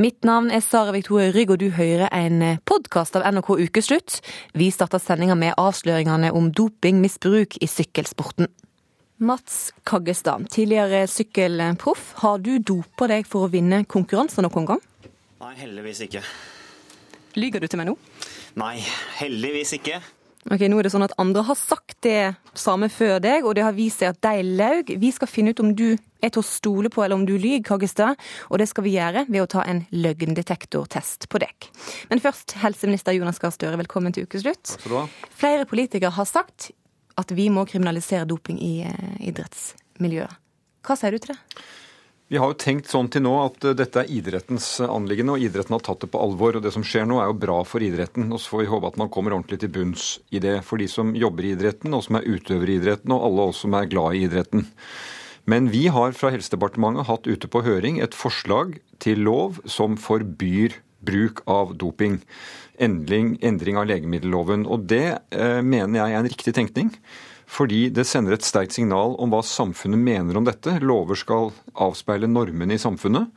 Mitt navn er Sara Victoria Rygg, og du hører en podkast av NRK Ukeslutt. Vi starter sendinga med avsløringene om dopingmisbruk i sykkelsporten. Mats Kaggestad, tidligere sykkelproff. Har du dopa deg for å vinne konkurranser noen gang? Nei, heldigvis ikke. Lyger du til meg nå? Nei, heldigvis ikke. Ok, Nå er det sånn at andre har sagt det samme før deg, og det har vist seg at de laug. Vi skal finne ut om du er til å stole på, eller om du lyver, Kaggestad. Og det skal vi gjøre ved å ta en løgndetektortest på deg. Men først, helseminister Jonas Gahr Støre, velkommen til ukeslutt. Takk skal du ha. Flere politikere har sagt at vi må kriminalisere doping i eh, idrettsmiljøet. Hva sier du til det? Vi har jo tenkt sånn til nå at uh, dette er idrettens anliggende, og idretten har tatt det på alvor. og Det som skjer nå er jo bra for idretten. og Så får vi håpe at man kommer ordentlig til bunns i det for de som jobber i idretten, og som er utøvere i idretten, og alle oss som er glad i idretten. Men vi har fra Helsedepartementet hatt ute på høring et forslag til lov som forbyr bruk av doping. Endring, endring av legemiddelloven. Og det eh, mener jeg er en riktig tenkning. Fordi det sender et sterkt signal om hva samfunnet mener om dette. Lover skal avspeile normene i samfunnet.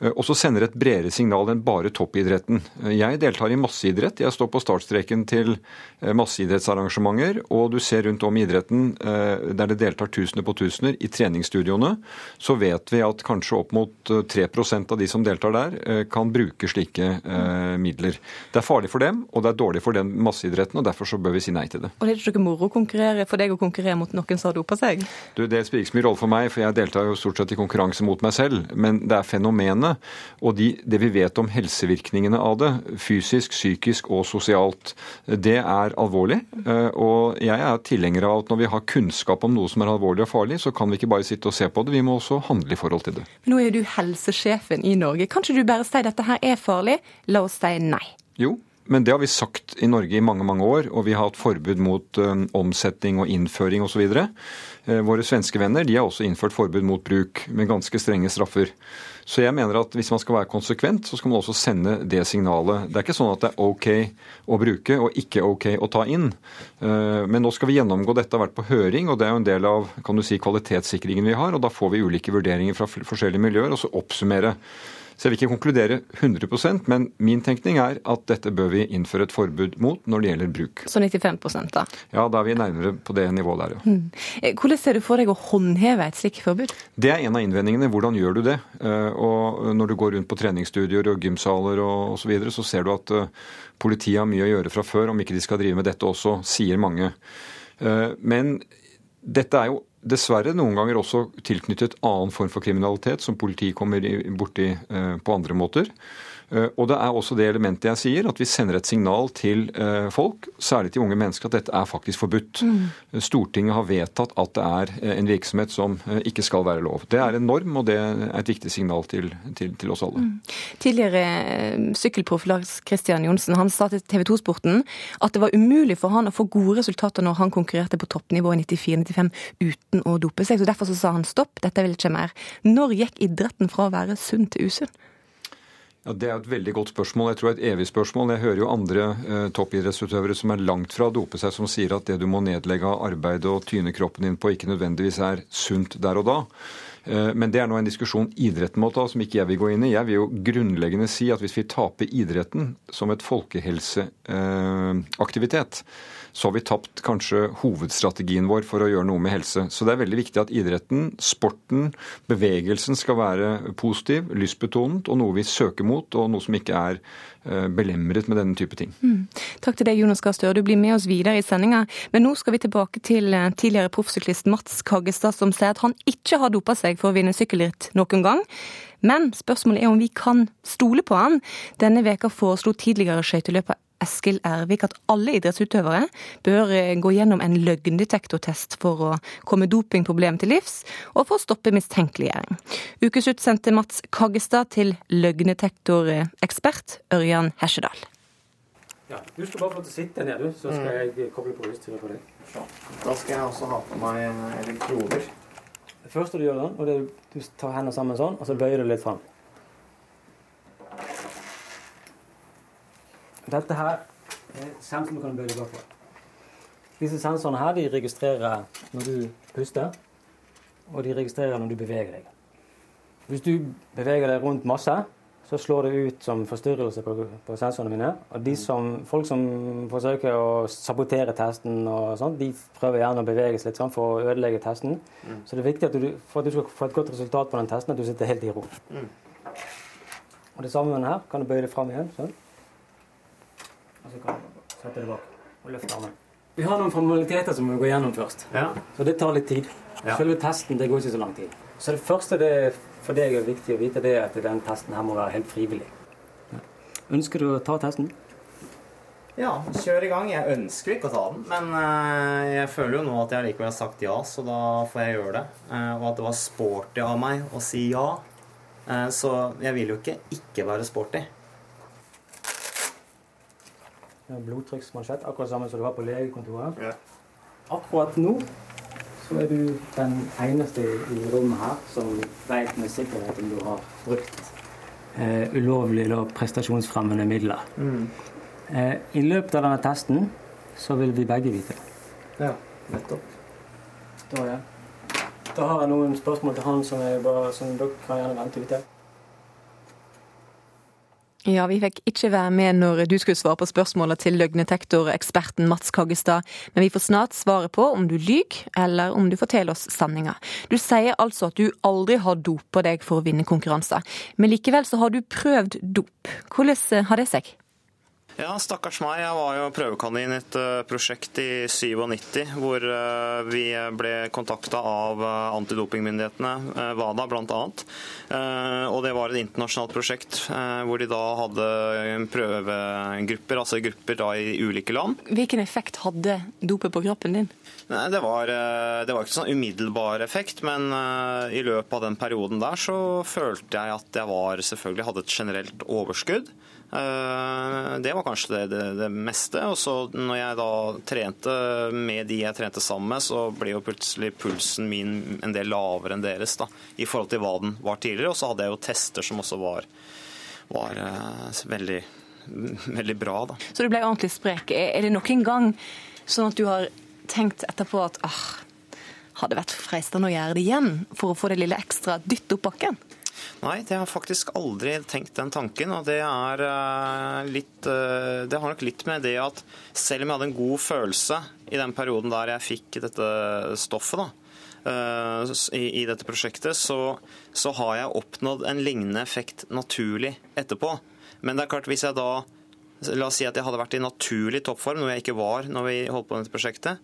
Eh, Og så sender et bredere signal enn bare toppidretten. Eh, Jeg deltar i masseidrett. Jeg står på startstreken til eh, masseidrettsarrangementer. Og du ser rundt om i idretten der det deltar tusener på tusener i treningsstudioene, så vet vi at kanskje opp mot eh, 3 av de som deltar der, kan bruke slike midler. Det er farlig for dem, og det er dårlig for den masseidretten, og derfor så bør vi si nei til det. Og det er ikke moro å konkurrere for deg å konkurrere mot noen som har dopa seg? Du, Det spiller ikke så mye rolle for meg, for jeg deltar jo stort sett i konkurranse mot meg selv. Men det er fenomenet og de, det vi vet om helsevirkningene av det, fysisk, psykisk og sosialt, det er alvorlig. Eh, Og jeg er tilhenger av at når vi har kunnskap om noe som er alvorlig og farlig, så kan vi ikke bare sitte og se på det, vi må også handle i forhold til det. Nå er du helsesjefen i Norge. Kan ikke du bare si dette her er farlig? La oss si nei. Jo, men det har vi sagt i Norge i mange mange år, og vi har hatt forbud mot ø, omsetning og innføring osv. Eh, Våre svenske venner de har også innført forbud mot bruk, med ganske strenge straffer. Så jeg mener at hvis man skal være konsekvent, så skal man også sende det signalet. Det er ikke sånn at det er OK å bruke og ikke OK å ta inn. Eh, Men nå skal vi gjennomgå dette, har vært på høring, og det er jo en del av kan du si, kvalitetssikringen vi har. og Da får vi ulike vurderinger fra forskjellige miljøer, og så oppsummere. Så jeg vil ikke konkludere 100% men min tenkning er at dette bør vi innføre et forbud mot når det gjelder bruk. Så 95 da. Ja, da er vi nærmere på det nivået der, ja. Eh, Hvordan ser du for deg å håndheve et slikt forbud? Det er en av innvendingene. Hvordan gjør du det? Eh, Og når du går rundt på treningsstudier og gymsaler og osv., så, videre, så ser du at eh, politiet har mye å gjøre fra før, om ikke de skal drive med dette også, sier mange. Men dette er jo dessverre noen ganger også tilknyttet annen form for kriminalitet, som politiet kommer borti eh, på andre måter. Eh, Og det er også det elementet jeg sier, at vi sender et signal til eh, folk, særlig til unge mennesker, at dette er faktisk forbudt. Stortinget har vedtatt at det er eh, en virksomhet som ikke skal være lov. Det er en norm, og det er et viktig signal til, til, til oss alle. Tidligere eh, sykkelproff Lars Kristian Johnsen han sa til TV 2-sporten at det var umulig for han å få gode resultater når han konkurrerte på toppnivå i 94-95 uten å dope seg. Så Derfor så sa han stopp, dette vil ikke mer. Når gikk idretten fra å være sunn til usunn? Ja, Det er et veldig godt spørsmål. Jeg tror det er et evig spørsmål. Jeg hører jo andre eh, toppidrettsutøvere som er langt fra å dope seg, som sier at det du må nedlegge av arbeid og tyne kroppen din på, ikke nødvendigvis er sunt der og da. Eh, Men det er nå en diskusjon idretten må ta, som ikke jeg vil gå inn i. Jeg vil jo grunnleggende si at hvis vi taper idretten som et folkehelseaktivitet, så har vi tapt kanskje hovedstrategien vår for å gjøre noe med helse. Så det er veldig viktig at idretten, sporten, bevegelsen skal være positiv, lystbetonet og noe vi søker mot, og noe som ikke er eh, belemret med denne type ting. Takk til deg, Jonas Gahr Støre. Du blir med oss videre i sendinga. Men nå skal vi tilbake til eh, tidligere proffsyklist Mats Kaggestad, som sier at han ikke har dopa seg for å vinne sykkelritt noen gang. Men spørsmålet er om vi kan stole på han. Denne veka foreslo tidligere skøyteløper Eskil Ervik at alle idrettsutøvere bør eh, gå gjennom en løgndetektortest for å komme dopingproblem til livs, og for å stoppe mistenkeliggjøring. Ukeslutt sendte Mats Kaggestad til løgndetektorekspert Ørjan Hesjedal. Ja, Du skal bare få til å sitte ned, du, så skal jeg koble på utstyret for deg. Da skal jeg også ha på meg elektroder. Det første du gjør, da, og det er du tar hendene sammen sånn, og så bøyer du litt fram. Dette her er sensoren du kan bøye deg på. Disse sensorene her de registrerer når du puster, og de registrerer når du beveger deg. Hvis du beveger deg rundt masse, så slår det ut som forstyrrelse på, på sensorene mine. Og de som, folk som forsøker å sabotere testen, og sånt, de prøver gjerne å bevege seg litt sånn for å ødelegge testen. Mm. Så det er viktig at du, for at du skal få et godt resultat på den testen, at du sitter helt i ro. Mm. Og det samme med den her. Kan du bøye det fram igjen. sånn. Og så kan du sette det bak og løfte armen. Vi har noen formaliteter som vi må gå gjennom først. Ja. Så det tar litt tid. Ja. Selve testen det går ikke så lang tid. Så det første det for deg er viktig å vite, det er at den testen her må være helt frivillig. Ønsker du å ta testen? Ja, kjør i gang. Jeg ønsker ikke å ta den, men uh, jeg føler jo nå at jeg likevel har sagt ja, så da får jeg gjøre det. Uh, og at det var sporty av meg å si ja. Uh, så jeg vil jo ikke ikke være sporty. Blodtrykksmansjett, akkurat samme som du har på legekontoret. Ja. Akkurat nå så er du den eneste i rommet her som vet med sikkerhet om du har brukt eh, ulovlige og prestasjonsfremmende midler. Mm. Eh, I løpet av denne testen så vil vi begge vite det. Ja, nettopp. Da, ja. da har jeg noen spørsmål til han som, bare, som dere kan gjerne vente ute. Ja, vi fikk ikke være med når du skulle svare på spørsmålet til løgndetektoreksperten Mats Kaggestad, men vi får snart svaret på om du lyver, eller om du forteller oss sanninga. Du sier altså at du aldri har dopa deg for å vinne konkurranser, men likevel så har du prøvd dop. Hvordan har det seg? Ja, stakkars meg. Jeg var jo prøvekanin i et uh, prosjekt i 97 hvor uh, vi ble kontakta av uh, antidopingmyndighetene, WADA bl.a. Og det var et internasjonalt prosjekt hvor de da hadde prøvegrupper, altså grupper da i ulike land. Hvilken effekt hadde dopet på kroppen din? Nei, det var, det var ikke sånn umiddelbar effekt, men i løpet av den perioden der så følte jeg at jeg var, selvfølgelig hadde et generelt overskudd. Eh, det var kanskje det, det, det, meste. Og så når jeg da trente med de jeg trente sammen med, så ble jo plutselig pulsen min en del lavere enn deres da, i forhold til hva den var tidligere. Og så hadde jeg jo tester som også var, var uh, veldig, veldig bra. Da. Så du ble ordentlig sprek. Er det noen gang sånn at du har tenkt etterpå at ah, hadde vært fristende å gjøre det igjen for å få det lille ekstra dytt opp bakken? Nei, det har faktisk aldri tenkt den tanken. Og det er eh, litt eh, Det har nok litt med det at selv om jeg hadde en god følelse i den perioden der jeg fikk dette stoffet, da, eh, i, dette prosjektet, så, så har jeg oppnådd en lignende effekt naturlig etterpå. Men det er klart, hvis jeg da La oss si at jeg hadde vært i naturlig toppform, noe jeg ikke var når vi holdt på med dette prosjektet,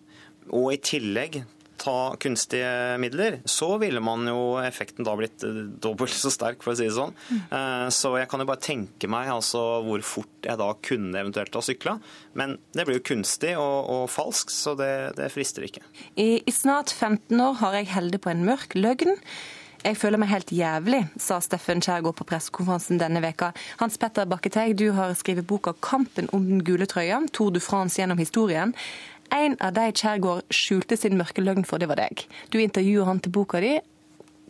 og i tillegg ta kunstige midler, så ville man jo effekten da blitt eh, dobbelt så sterk, for å si det sånn. Mm. Så jeg kan jo bare tenke meg altså, hvor fort jeg da kunne eventuelt ha sykla. Men det blir jo kunstig og, og falsk, så det, det frister ikke. I, I, snart 15 år har jeg holdt på en mørk løgn. Jeg føler meg helt jævlig, sa Steffen Kjærgaard på pressekonferansen denne veka. Hans Petter Bakketeig, du har skrevet boka 'Kampen om den gule trøya', Tour de France gjennom historien. En av de Kjærgaard skjulte sin mørke løgn for, det var deg. Du intervjuer han til boka di.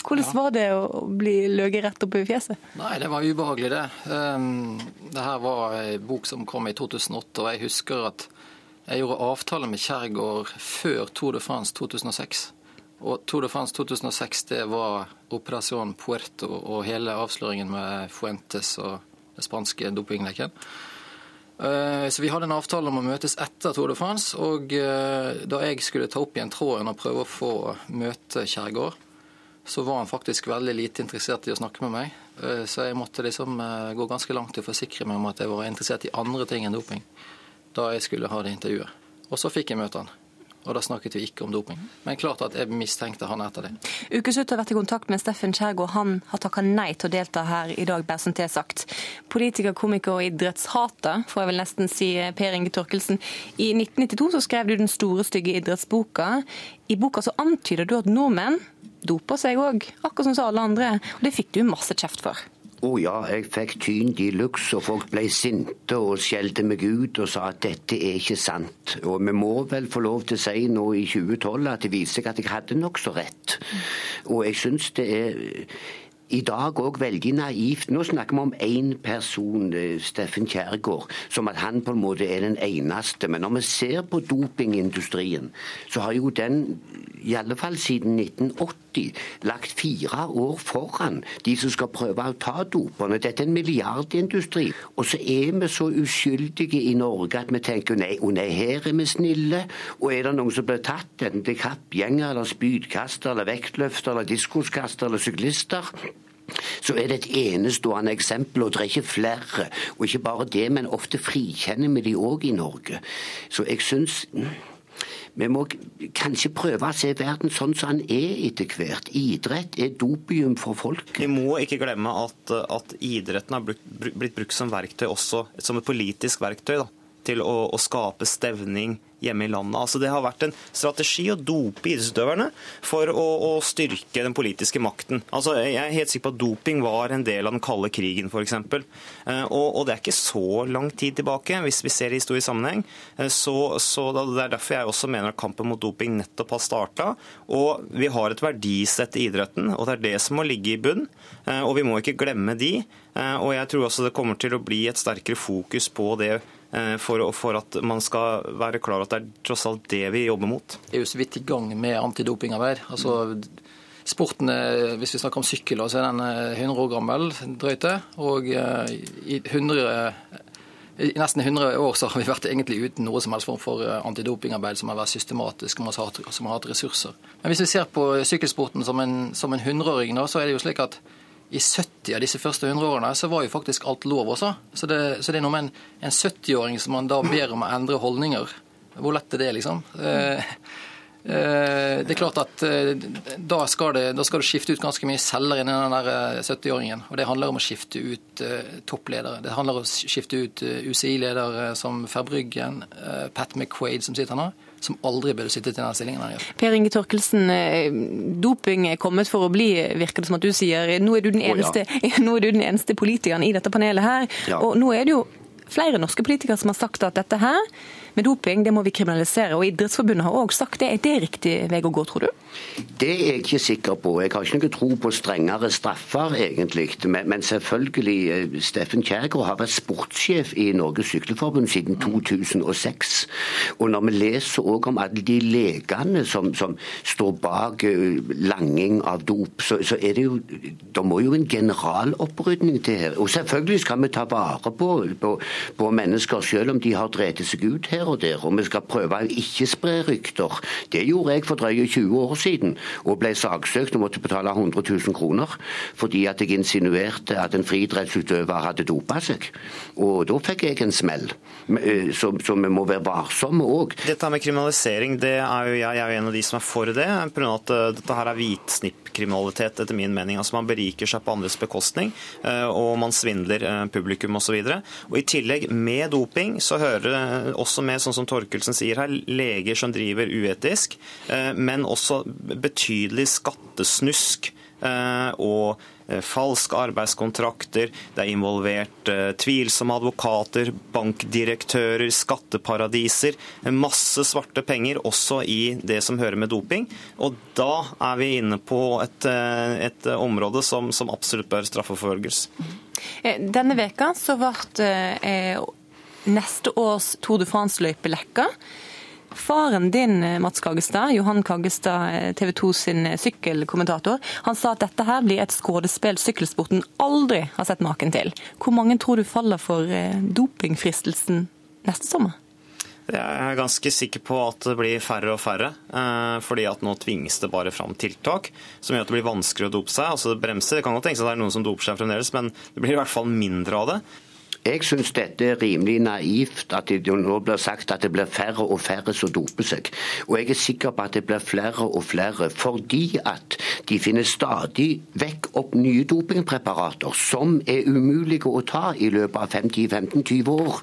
Hvordan ja. var det å bli løyet rett opp i fjeset? Nei, Det var ubehagelig, det. Um, det her var ei bok som kom i 2008, og jeg husker at jeg gjorde avtale med Kjærgaard før Tour de France 2006. Og Tour de France 2006 det var Operasjon Puerto og hele avsløringen med Fuentes og det spanske dopingleken. Eh, så Vi hadde en avtale om å møtes etter Tour de France. og eh, Da jeg skulle ta opp igjen tråden og prøve å få møte Kjærgaard, så var han faktisk veldig lite interessert i å snakke med meg. Eh, så jeg måtte liksom gå ganske langt til å forsikre meg om at jeg var interessert i andre ting enn doping da jeg skulle ha det intervjuet. Og så fikk jeg møte han. Og da snakket vi ikke om doping. Men klart at jeg mistenkte han etter det. Ukeslutt har vært i kontakt med Steffen Kjærgaard. Han har takka nei til å delta her i dag, bare som sagt. Politiker, komiker og idrettshater, får jeg vel nesten si, Per Inge Torkelsen. I 1992 så skrev du den store, stygge idrettsboka. I boka så antyder du at nordmenn doper seg òg, akkurat som alle andre. Og det fikk du masse kjeft for. Å oh ja, jeg fikk tyn de luxe, og folk ble sinte og skjelte meg ut og sa at dette er ikke sant. Og vi må vel få lov til å si nå i 2012 at det viser seg at jeg hadde nokså rett. Og jeg syns det er i dag òg veldig naivt. Nå snakker vi om én person, eh, Steffen Kjærgaard, som at han på en måte er den eneste. Men når vi ser på dopingindustrien, så har jo den i alle fall siden 1980 lagt fire år foran de som skal prøve å ta doperne. Dette er en milliardindustri. Og så er vi så uskyldige i Norge at vi tenker nei, oh nei, her er vi snille. Og er det noen som blir tatt, enten det er kappgjenger eller spydkaster eller vektløfter eller diskoskaster eller syklister, så er det et enestående eksempel, og det er ikke flere. Og ikke bare det, men ofte frikjenner vi de òg i Norge. Så jeg syns vi må kanskje prøve å se verden sånn som den er etter hvert. Idrett er dopium for folk. Vi må ikke glemme at, at idretten har blitt, brukt som verktøy også, som et politisk verktøy. da til å, å skape stevning hjemme i landet. Altså Det har vært en strategi å dope idrettsutøverne for å, å, styrke den politiske makten. Altså Jeg er helt sikker på at doping var en del av den kalde krigen, f.eks. Eh, og, og det er ikke så lang tid tilbake, hvis vi ser det i historisk sammenheng. Eh, så, så Det er derfor jeg også mener at kampen mot doping nettopp har starta. Og vi har et verdisett i idretten, og det er det som må ligge i bunn. Eh, og vi må ikke glemme de. Og jeg tror også det kommer til å bli et sterkere fokus på det for, for, at man skal være klar at det er tross alt det vi jobber mot. Det er jo så vidt i gang med antidopingarbeid. Altså, sporten, Hvis vi snakker om sykkel, så er den 100 eh, år gammel, drøyte. Og eh, i, 100, i nesten 100 år så har vi vært egentlig uten noe som helst form for antidopingarbeid som har vært systematisk, og som har hatt ressurser. Men hvis vi ser på sykkelsporten som en, som en 100-åring, så er det jo slik at i 70 av disse første 100 årene så var jo faktisk alt lov også. Så det, så det er noe med en, en 70-åring som man da ber om å endre holdninger. Hvor lett er det, liksom? Eh, eh, det er klart at eh, da skal, det, da skal, du skifte ut ganske mye celler inni den der 70-åringen. Og det handler om å skifte ut toppledere. Det handler om å skifte ut UCI-ledere som Ferbryggen, Pat McQuaid som sitter nå som aldri burde sittet i den stillingen han gjør. Per Inge Torkelsen, eh, doping er kommet for å bli, virker det som at du sier. Nå er du den eneste, oh, ja. nå er du den eneste politikeren i dette panelet her. Ja. Og nå er det jo flere norske politikere som har sagt at dette her med doping, det må vi kriminalisere. Og Idrettsforbundet har òg sagt det. Er det riktig vei å gå, tror du? Det er jeg ikke sikker på. Jeg har ikke noe tro på strengere straffer, egentlig. Men, selvfølgelig, eh, Steffen Kjærgaard har vært sportssjef i Norges Sykkelforbund siden 2006. Og når vi leser òg om alle de legene som, som, står bak eh, langing av dop, så, så, er det jo Det må jo en generalopprydning til her. Og selvfølgelig skal vi ta vare på, på, på mennesker, selv om de har drevet seg ut her og der, og vi skal prøve å ikke spre rykter. Det gjorde jeg for drøye 20 år siden, og ble saksøkt og måtte betale 100 000 kroner fordi at jeg insinuerte at en friidrettsutøver hadde dopa seg. Og da fikk jeg en smell. Så, så vi må være varsomme òg. Dette med kriminalisering, det er jo jeg, er jo en av de som er for det. Pga. at dette her er hvitsnippkriminalitet, etter min mening. Altså Man beriker seg på andres bekostning, eh, og man svindler publikum osv. I tillegg, med doping, så hører det også med, sånn som Torkelsen sier her, leger som driver uetisk, eh, men også betydelig skattesnusk eh, og eh, falske arbeidskontrakter, det er involvert tvilsomme advokater, bankdirektører, skatteparadiser. Masse svarte penger også i det som hører med doping. Og da er vi inne på et, et område som, som, absolutt bør straffeforfølges. Denne veka så ble neste års Tour de France-løype lekka. Faren din, Mats Kaggestad, Johan Kaggestad, TV 2 sin sykkelkommentator, han sa at dette her blir et skådespill sykkelsporten aldri har sett maken til. Hvor mange tror du faller for eh, dopingfristelsen neste sommer? Jeg er ganske sikker på at det blir færre og færre. Eh, fordi at nå tvinges det bare fram tiltak som gjør at det blir vanskelig å dope seg. Altså det bremser. Det kan godt tenkes at det er noen som doper seg fremdeles, men det blir i hvert fall mindre av det. Jeg syns dette er rimelig naivt, at det nå blir sagt at det blir færre og færre som doper seg. Og jeg er sikker på at det blir flere og flere, fordi at de finner stadig vekk opp nye dopingpreparater som er umulige å ta i løpet av 5-10-15-20 år.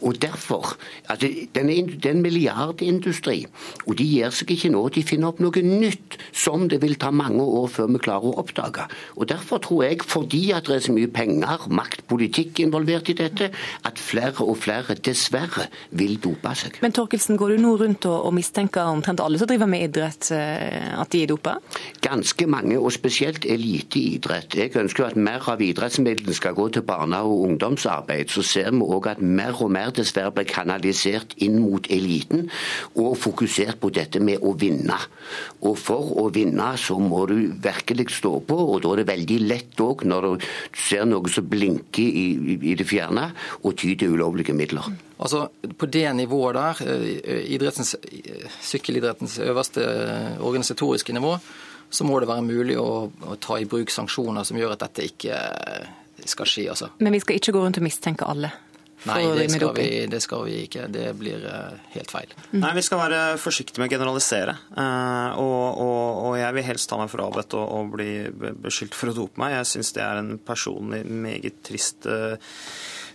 Og derfor altså, Den er en milliardindustri, og de gir seg ikke nå. De finner opp noe nytt som det vil ta mange år før vi klarer å oppdage. Og Derfor tror jeg, fordi at det er så mye penger, makt, politikk involvert i dette at flere og flere dessverre vil dope seg. Men Torkelsen, går du nå rundt og, og mistenker omtrent alle som driver med idrett, eh, at de er dopa? Ganske mange, og spesielt eliteidrett. Jeg ønsker at mer av idrettsmidlene skal gå til barne- og ungdomsarbeid. Så ser vi òg at mer og mer dessverre blir kanalisert inn mot eliten, og fokusert på dette med å vinne. Og for å vinne så må du virkelig stå på, og da er det veldig lett òg, når du ser noe som blinker i, i det fjerne, å ty til ulovlige midler. Altså, På det nivået der, eh, idrettens, sykkelidrettens øverste eh, organisatoriske nivå, så må det være mulig å, å ta i bruk sanksjoner som gjør at dette ikke skal skje. altså. Men vi skal ikke gå rundt og mistenke alle? Nei, det skal, vi, det skal, vi, ikke. Det blir helt feil. Mm. Nei, Vi skal være forsiktige med å generalisere. Og, og, og jeg vil helst ta meg frabedt og, og bli beskyldt for å dope meg. Jeg syns det er en personlig meget trist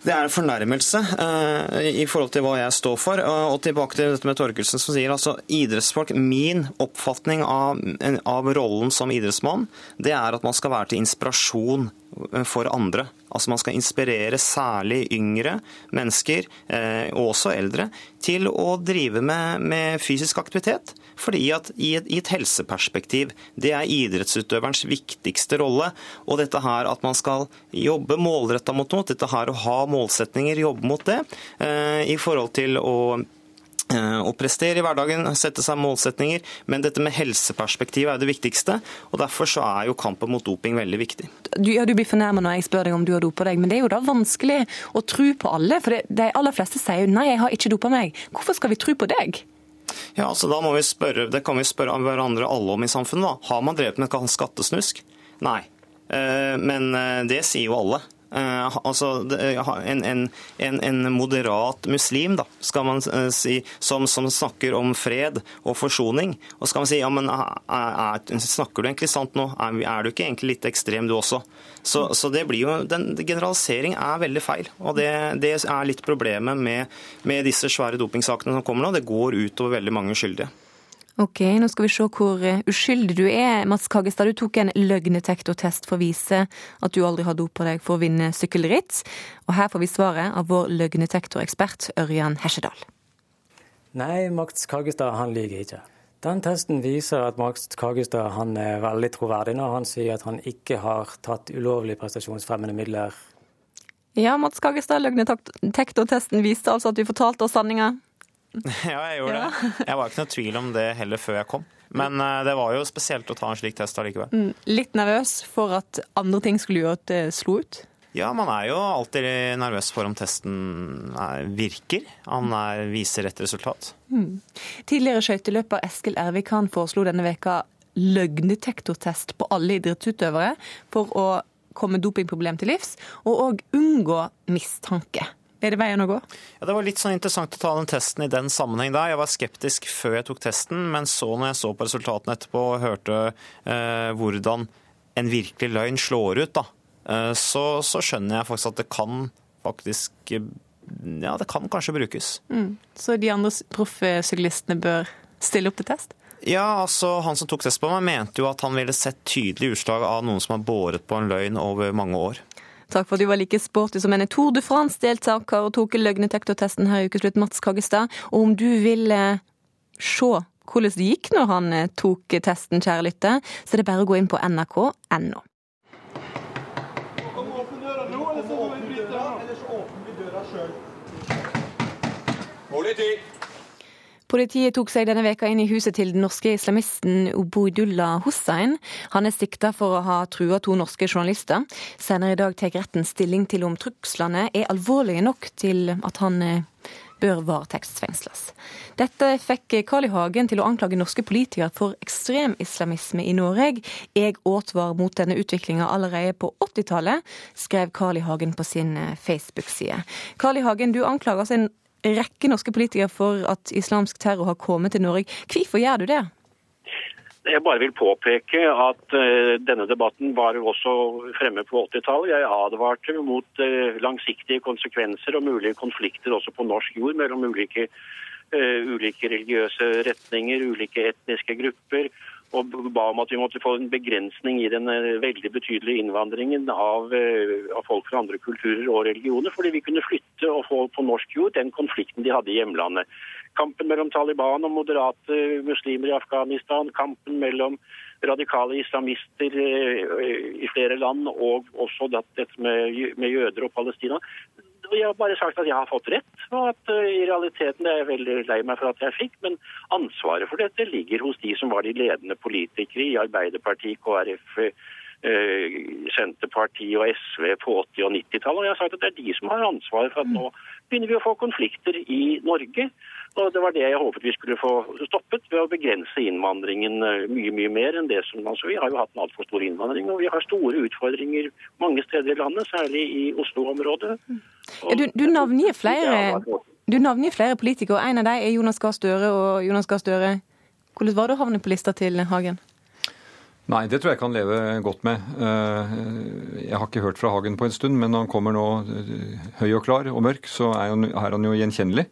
det er en fornærmelse uh, i forhold til hva jeg står for. Uh, og tilbake til dette med Torkelsen som sier altså idrettsfolk Min oppfatning av, av rollen som idrettsmann, det er at man skal være til inspirasjon eh, for andre. Altså Man skal inspirere særlig yngre mennesker, eh, og også eldre, til å drive med, med fysisk aktivitet. Fordi at i et, i et, helseperspektiv, det er idrettsutøverens viktigste rolle. Og dette her at man skal jobbe målretta mot noe, dette her å ha målsetninger, jobbe mot det, eh, i forhold til å å prestere i hverdagen, sette seg målsetninger. Men dette med helseperspektivet er det viktigste. og Derfor så er jo kampen mot doping veldig viktig. Du, ja, du blir fornærmet når jeg spør deg om du har dopa deg, men det er jo da vanskelig å tro på alle. For det, de aller fleste sier jo nei, jeg har ikke dopa meg. Hvorfor skal vi tro på deg? Ja, altså da må vi spørre, Det kan vi spørre hverandre alle om i samfunnet. da. Har man drevet med skattesnusk? Nei. Eh, men eh, det sier jo alle. Uh, altså en, en, en, en, moderat muslim, da, skal man uh, si, som, som, snakker om fred og forsoning. Og skal man si ja, men er, er, snakker du egentlig sant nå? Er, er, du ikke egentlig litt ekstrem du også? Så, så det blir jo, den Generalisering er veldig feil. og Det, det er litt problemet med, med disse svære dopingsakene som kommer nå. Det går utover veldig mange skyldige. Ok, nå skal vi se hvor eh, uskyldig du er. Mats Kagestad, du tok en løgnetektortest for å vise at du aldri har dopa deg for å vinne sykkelritt. Og her får vi svaret av vår løgnetektorekspert Ørjan Hesjedal. Nei, Mats Kagestad han lyver ikke. Den testen viser at Mats Kagestad han er veldig troverdig når han sier at han ikke har tatt ulovlige prestasjonsfremmende midler. Ja, Mats Kagestad, løgnetektortesten viste altså at du fortalte oss sanninga. Ja, jeg gjorde ja. det. Jeg var ikke noe tvil om det heller før jeg kom. Men uh, det var jo spesielt å ta en slik test allikevel. Mm, litt nervøs for at andre ting skulle gjøre at det slo ut? Ja, man er jo alltid nervøs for om testen virker. Han er, viser rett resultat. Mm. Tidligere skøyteløper Eskil Ervik han foreslo denne veka løgnetektortest på alle idrettsutøvere for å komme dopingproblem til livs, og òg unngå mistanke. Er det veien å gå? Ja, Det var litt sånn interessant å ta den testen i den sammenheng der. Jeg var skeptisk før jeg tok testen, men så når jeg så på resultatene etterpå og hørte eh, hvordan en virkelig løgn slår ut, da, eh, så, så, skjønner jeg faktisk at det kan faktisk Ja, det kan kanskje brukes. Mm. Så de andre proffsyklistene bør stille opp til test? Ja, altså Han som tok test på meg, mente jo at han ville sett tydelig utslag av noen som har båret på en løgn over mange år. Takk for at du var like sporty som en Tour de France-deltaker og tok løgnetektortesten her i Ukeslutt, Mats Kaggestad. Og om du vil eh, se hvordan det gikk når han eh, tok testen, kjære lytter, så er det bare å gå inn på nrk.no. Politi! Politiet tok seg denne veka inn i huset til den norske islamisten Oboidullah Hussein. Han er sikta for å ha trua to norske journalister. Senere i dag tar retten stilling til om truslene er alvorlige nok til at han eh, bør varetektsfengsles. Dette fikk Carl I. Hagen til å anklage norske politikere for ekstremislamisme i Norge. Jeg advarer mot denne utviklinga allerede på 80-tallet, skrev Carl I. Hagen på sin eh, Facebook-side. Carl I. Hagen, du anklager altså en rekke norske politikere for at islamsk terror har kommet til Norge. Hvorfor gjør du det? Jeg bare vil påpeke at uh, denne debatten var jo også fremme på 80-tallet. Jeg advarte mot uh, langsiktige konsekvenser og mulige konflikter også på norsk jord mellom ulike, uh, ulike religiøse retninger, ulike etniske grupper og ba om at vi måtte få en begrensning i den eh, veldig betydelige innvandringen av, eh, av, folk fra andre kulturer og religioner, fordi vi kunne flytte og få på norsk jord den konflikten de hadde i hjemlandet. Kampen mellom Taliban og moderate muslimer i Afghanistan, kampen mellom radikale islamister eh, i flere land, og også dette med, med jøder og Palestina jeg har bare sagt at jeg har fått rett, og at uh, i realiteten er jeg veldig lei meg for at jeg fikk. Men ansvaret for dette ligger hos de som var de ledende politikere i Arbeiderpartiet, KrF, uh, Senterpartiet og SV på 80- og 90-tallet. Og jeg har sagt at det er de som har ansvaret for at nå begynner vi å få konflikter i Norge. Og Det var det jeg håpet vi skulle få stoppet ved å begrense innvandringen eh, mye mye mer enn det som altså, Vi har jo hatt en altfor stor innvandring, og vi har store utfordringer mange steder i landet, særlig i Oslo-området. Ja, du, du, navngir flere, du flere politikere, og en av dem er Jonas Gahr Støre. og Jonas Gahr Støre, Hvordan var det å havne på lista til Hagen? Nei, det tror jeg kan leve godt med. Eh, jeg har ikke hørt fra Hagen på en stund, men når han kommer nå eh, høy og klar og mørk, så er han jo gjenkjennelig.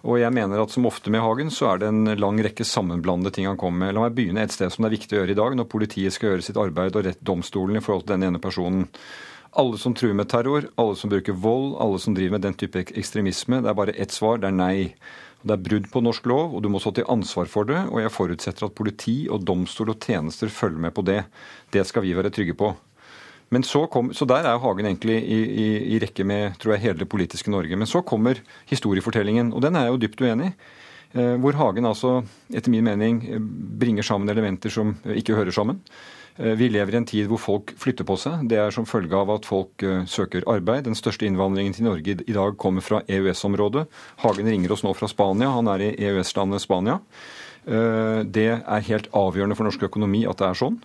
Og jeg mener at som ofte med Hagen, så er det en lang rekke sammenblandede ting han kommer med. La meg begynne et sted som det er viktig å gjøre i dag, når politiet skal gjøre sitt arbeid og rette domstolen i forhold til den ene personen. Alle som truer med terror, alle som bruker vold, alle som driver med den type ekstremisme, det er bare ett svar, det er nei. Det er brudd på norsk lov, og du må stå til ansvar for det. Og jeg forutsetter at politi og domstol og tjenester følger med på det. Det skal vi være trygge på. Men så, kom, så der er Hagen egentlig i, i, i, rekke med tror jeg, hele det politiske Norge. Men så kommer historiefortellingen, og den er jeg jo dypt uenig i. Eh, hvor Hagen altså, etter min mening, bringer sammen elementer som ikke hører sammen. Eh, vi lever i en tid hvor folk flytter på seg. Det er som følge av at folk eh, søker arbeid. Den største innvandringen til Norge i dag kommer fra EØS-området. Hagen ringer oss nå fra Spania. Han er i EØS-landet Spania. Det er helt avgjørende for norsk økonomi at det er sånn.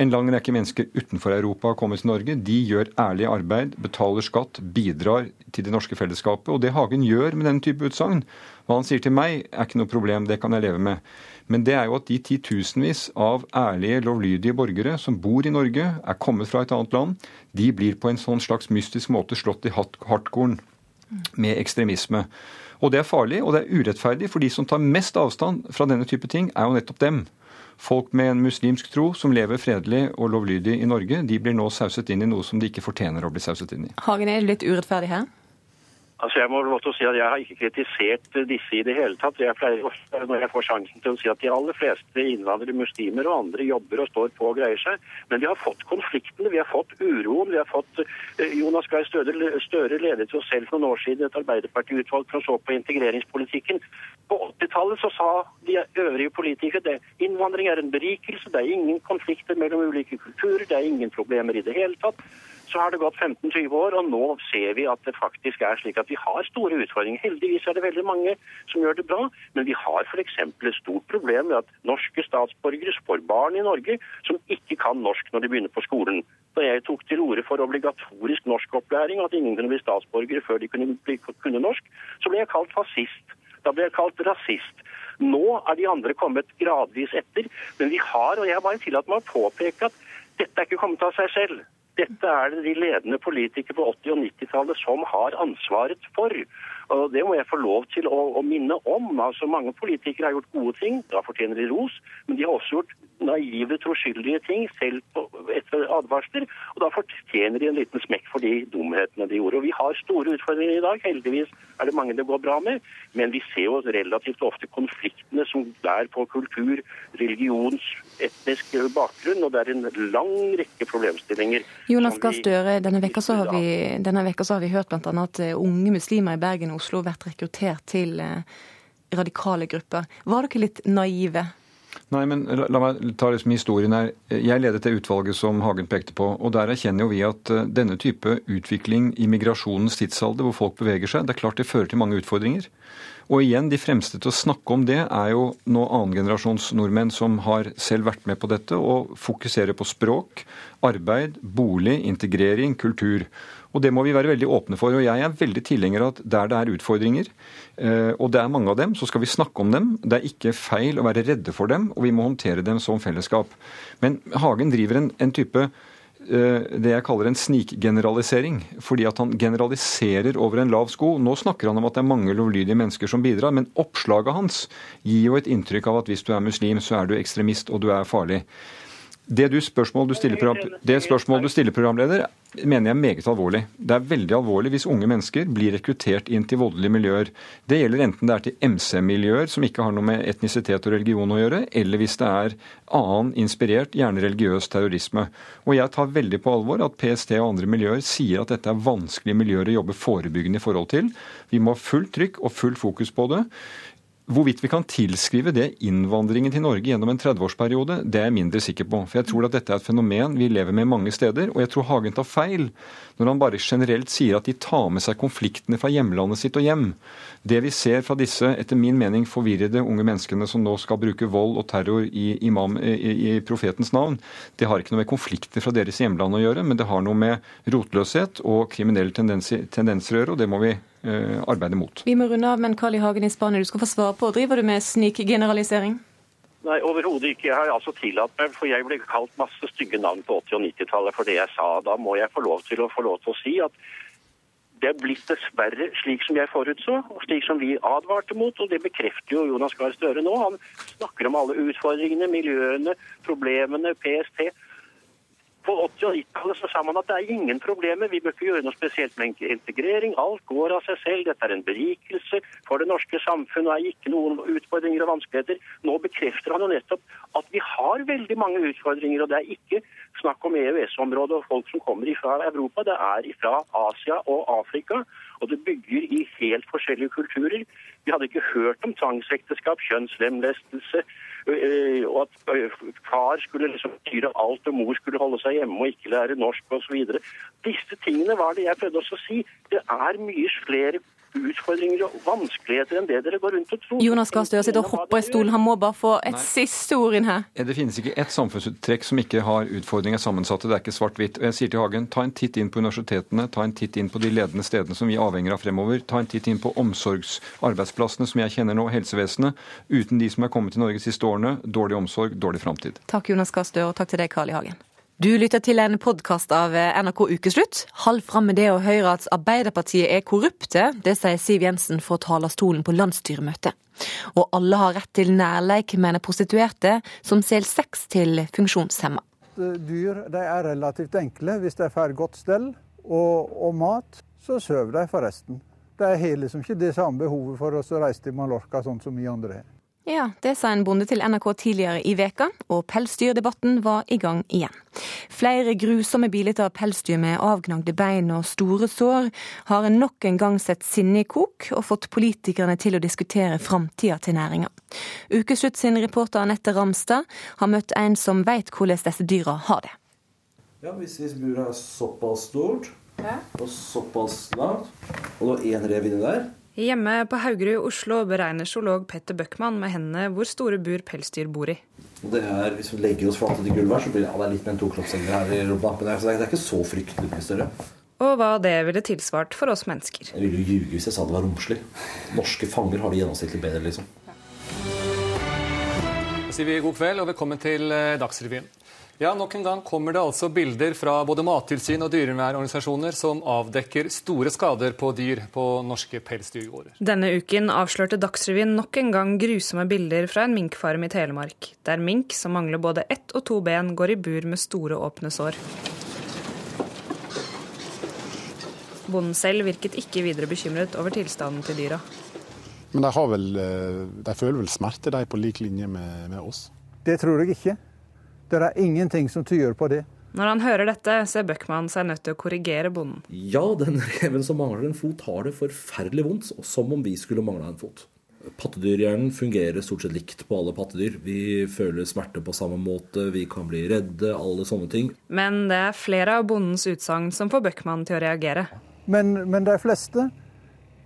En lang rekke mennesker utenfor Europa har kommet til Norge. De gjør ærlig arbeid, betaler skatt, bidrar til det norske fellesskapet. Og det Hagen gjør med denne type utsagn, hva han sier til meg, er ikke noe problem, det kan jeg leve med. Men det er jo at de titusenvis av ærlige, lovlydige borgere som bor i Norge, er kommet fra et annet land, de blir på en sånn slags mystisk måte slått i hardkorn med ekstremisme. Og det er farlig, og det er urettferdig, for de som tar mest avstand fra denne type ting, er jo nettopp dem. Folk med en muslimsk tro som lever fredelig og lovlydig i Norge, de blir nå sauset inn i noe som de ikke fortjener å bli sauset inn i. Hagen, er litt urettferdig her? Altså jeg må lov til si at jeg har ikke kritisert disse i det hele tatt. Jeg pleier ofte, når jeg får sjansen til å si at de aller fleste innvandrere, muslimer og andre jobber og står på og greier seg. Men vi har fått konfliktene, vi har fått uroen. Vi har fått eh, Jonas Gahr Støre, ledet jo selv for noen år siden et arbeiderpartiutvalg for å se på integreringspolitikken. På 80-tallet så sa de øvrige politikere at innvandring er en berikelse, det er ingen konflikter mellom ulike kulturer, det er ingen problemer i det hele tatt så har det gått 15-20 år, og nå ser vi at det faktisk er slik at vi har store utfordringer. Heldigvis er det veldig mange som gjør det bra, men vi har f.eks. et stort problem med at norske statsborgere får barn i Norge som ikke kan norsk når de begynner på skolen. Da jeg tok til orde for obligatorisk norskopplæring, at ingen kunne bli statsborgere før de kunne, bli, kunne norsk, så ble jeg kalt fascist. Da ble jeg kalt rasist. Nå er de andre kommet gradvis etter, men vi har, og jeg har bare tillatt meg å påpeke at dette er ikke kommet av seg selv. Dette er det de ledende politikere på 80- og 90-tallet som har ansvaret for. Og Det må jeg få lov til å, å, minne om. Altså Mange politikere har gjort gode ting, da fortjener de ros. Men de har også gjort naive, troskyldige ting selv på, etter advarsler. Og da fortjener de en liten smekk for de dumhetene de gjorde. Og Vi har store utfordringer i dag. Heldigvis er det mange det går bra med. Men vi ser jo relativt ofte konfliktene som er på kultur, religions, etnisk bakgrunn. Og det er en lang rekke problemstillinger. Jonas Gahr Støre, denne vekka så har vi, denne vekka så har vi hørt bl.a. at eh, unge muslimer i Bergen og Oslo vært rekruttert til eh, radikale grupper. Var dere litt naive? Nei, men la, la meg ta liksom historien her. Jeg ledet det utvalget som Hagen pekte på. og Der erkjenner jo vi at eh, denne type utvikling i migrasjonens tidsalder, hvor folk beveger seg, det er klart det fører til mange utfordringer. Og igjen, de fremste til å snakke om det er jo nå annengenerasjons nordmenn som har selv vært med på dette og fokuserer på språk, arbeid, bolig, integrering, kultur. Og det må vi være veldig åpne for. Og jeg er veldig tilhenger av at der det er utfordringer, eh, og det er mange av dem, så skal vi snakke om dem. Det er ikke feil å være redde for dem, og vi må håndtere dem som fellesskap. Men Hagen driver en, en type eh, det jeg kaller en snikgeneralisering. Fordi at han generaliserer over en lav sko. Nå snakker han om at det er mange lovlydige mennesker som bidrar, men oppslaget hans gir jo et inntrykk av at hvis du er muslim, så er du ekstremist og du er farlig. Det, du spørsmål du stiller, det spørsmålet du stiller programleder, mener jeg er meget alvorlig. Det er veldig alvorlig hvis unge mennesker blir rekruttert inn til voldelige miljøer. Det gjelder enten det er til MC-miljøer som ikke har noe med etnisitet og religion å gjøre, eller hvis det er annen inspirert, gjerne religiøs terrorisme. Og jeg tar veldig på alvor at PST og andre miljøer sier at dette er vanskelige miljøer å jobbe forebyggende i forhold til. Vi må ha fullt trykk og fullt fokus på det. Hvorvidt vi kan tilskrive det innvandringen til Norge gjennom en 30-årsperiode, det er jeg mindre sikker på. For jeg tror at dette er et fenomen vi lever med mange steder. Og jeg tror Hagen tar feil når han bare generelt sier at de tar med seg konfliktene fra hjemlandet sitt og hjem. Det vi ser fra disse, etter min mening, forvirrede unge menneskene som nå skal bruke vold og terror i, imam, i, i profetens navn, det har ikke noe med konflikter fra deres hjemland å gjøre, men det har noe med rotløshet og kriminelle tendenser, tendenser å gjøre, og det må vi uh, arbeide mot. Vi må runde av, men Carl I. Hagen i Spania, du skal få svare på. Driver du med snikgeneralisering? Nei, overhodet ikke. Jeg har altså tillatt meg, for jeg ble kalt masse stygge navn på 80- og 90-tallet for det jeg sa. Da må jeg få lov til å få lov til å si at det er blitt dessverre slik som jeg forutså, og slik som vi advarte mot. Og det bekrefter jo Jonas Gahr Støre nå. Han snakker om alle utfordringene, miljøene, problemene, PST. På 80- og 90-tallet så sa man at det er ingen problemer, vi bør ikke gjøre noe spesielt med integrering. Alt går av seg selv, dette er en berikelse for det norske samfunnet og er ikke noen utfordringer og vanskeligheter. Nå bekrefter han jo nettopp at vi har veldig mange utfordringer, og det er ikke snakk om EØS-området og folk som kommer fra Europa, det er fra Asia og Afrika. Og det bygger i helt forskjellige kulturer. Vi hadde ikke hørt om tvangsekteskap, kjønnslemlestelse, og at far skulle liksom styre alt, og mor skulle holde seg hjemme og ikke lære norsk osv. Disse tingene var det jeg prøvde også å si. Det er mye flere utfordringer og vanskeligheter enn det dere går rundt og tror. Jonas Gahr Støre sitter og hopper i stolen. Han må bare få et Nei. siste ord inn her. Det finnes ikke ett samfunnsuttrekk som ikke har utfordringer sammensatte. Det er ikke svart-hvitt. Og jeg sier til Hagen, ta en titt inn på universitetene, ta en titt inn på de ledende stedene som vi avhenger av fremover. Ta en titt inn på omsorgsarbeidsplassene som jeg kjenner nå, helsevesenet. Uten de som er kommet til Norge de siste årene, dårlig omsorg, dårlig framtid. Takk Jonas Gahr Støre, og takk til deg, Carl I. Hagen. Du lytter til en podkast av NRK Ukeslutt. Hold fram med det å høre at Arbeiderpartiet er korrupte. Det sier Siv Jensen fra talerstolen på landsstyremøtet. Og alle har rett til nærleik med en prostituerte som selger sex til funksjonshemma. Dyr er relativt enkle. Hvis de får godt stell og, og, mat, så sover de forresten. De har liksom ikke det samme behovet for å reise til Mallorca sånn som vi andre har. Ja, det sa en bonde til NRK tidligere i veka, og pelsdyrdebatten var i gang igjen. Flere grusomme bilder av pelsdyr med avgnagde bein og store sår har nok en gang sett sinnet i kok og fått politikerne til å diskutere framtida til næringa. Ukeslutt sin reporter Anette Ramstad har møtt en som veit hvordan disse dyra har det. Ja, Hvis, hvis buret er såpass stort og såpass langt, og det er én rev inni der Hjemme på Haugerud i Oslo beregner zoolog Petter Bøckmann med hendene hvor store bur pelsdyr bor i. Det er, Hvis vi legger oss flate til gulvet her, så blir det, ja, det er litt med en to kroppsdeler her i rumpa. Men det er, det er ikke så fryktelig mye større. Og hva det ville tilsvart for oss mennesker. Jeg ville jo ljuge hvis jeg sa det var romslig. Norske fanger har det gjennomsnittlig bedre, liksom. Da sier vi god kveld og velkommen til eh, Dagsrevyen. Ja, Nok en gang kommer det altså bilder fra både Mattilsyn og dyrevernorganisasjoner som avdekker store skader på dyr på norske pelsdyrgårder. Denne uken avslørte Dagsrevyen nok en gang grusomme bilder fra en minkfarm i Telemark, der mink som mangler både ett og to ben, går i bur med store åpne sår. Bonden selv virket ikke videre bekymret over tilstanden til dyra. Men de, vel, eh, de føler vel smerte, de, på lik linje med, med oss? Det tror jeg ikke. Det er ingenting som tyder på det. Når han hører dette, ser Bøckmann seg nødt til å korrigere bonden. Ja, den reven som mangler en fot, har det forferdelig vondt, som om vi skulle mangla en fot. Pattedyrhjernen fungerer stort sett likt på alle pattedyr. Vi føler smerte på samme måte, vi kan bli redde, alle sånne ting. Men det er flere av bondens utsagn som får Bøckmann til å reagere. Men, men de fleste,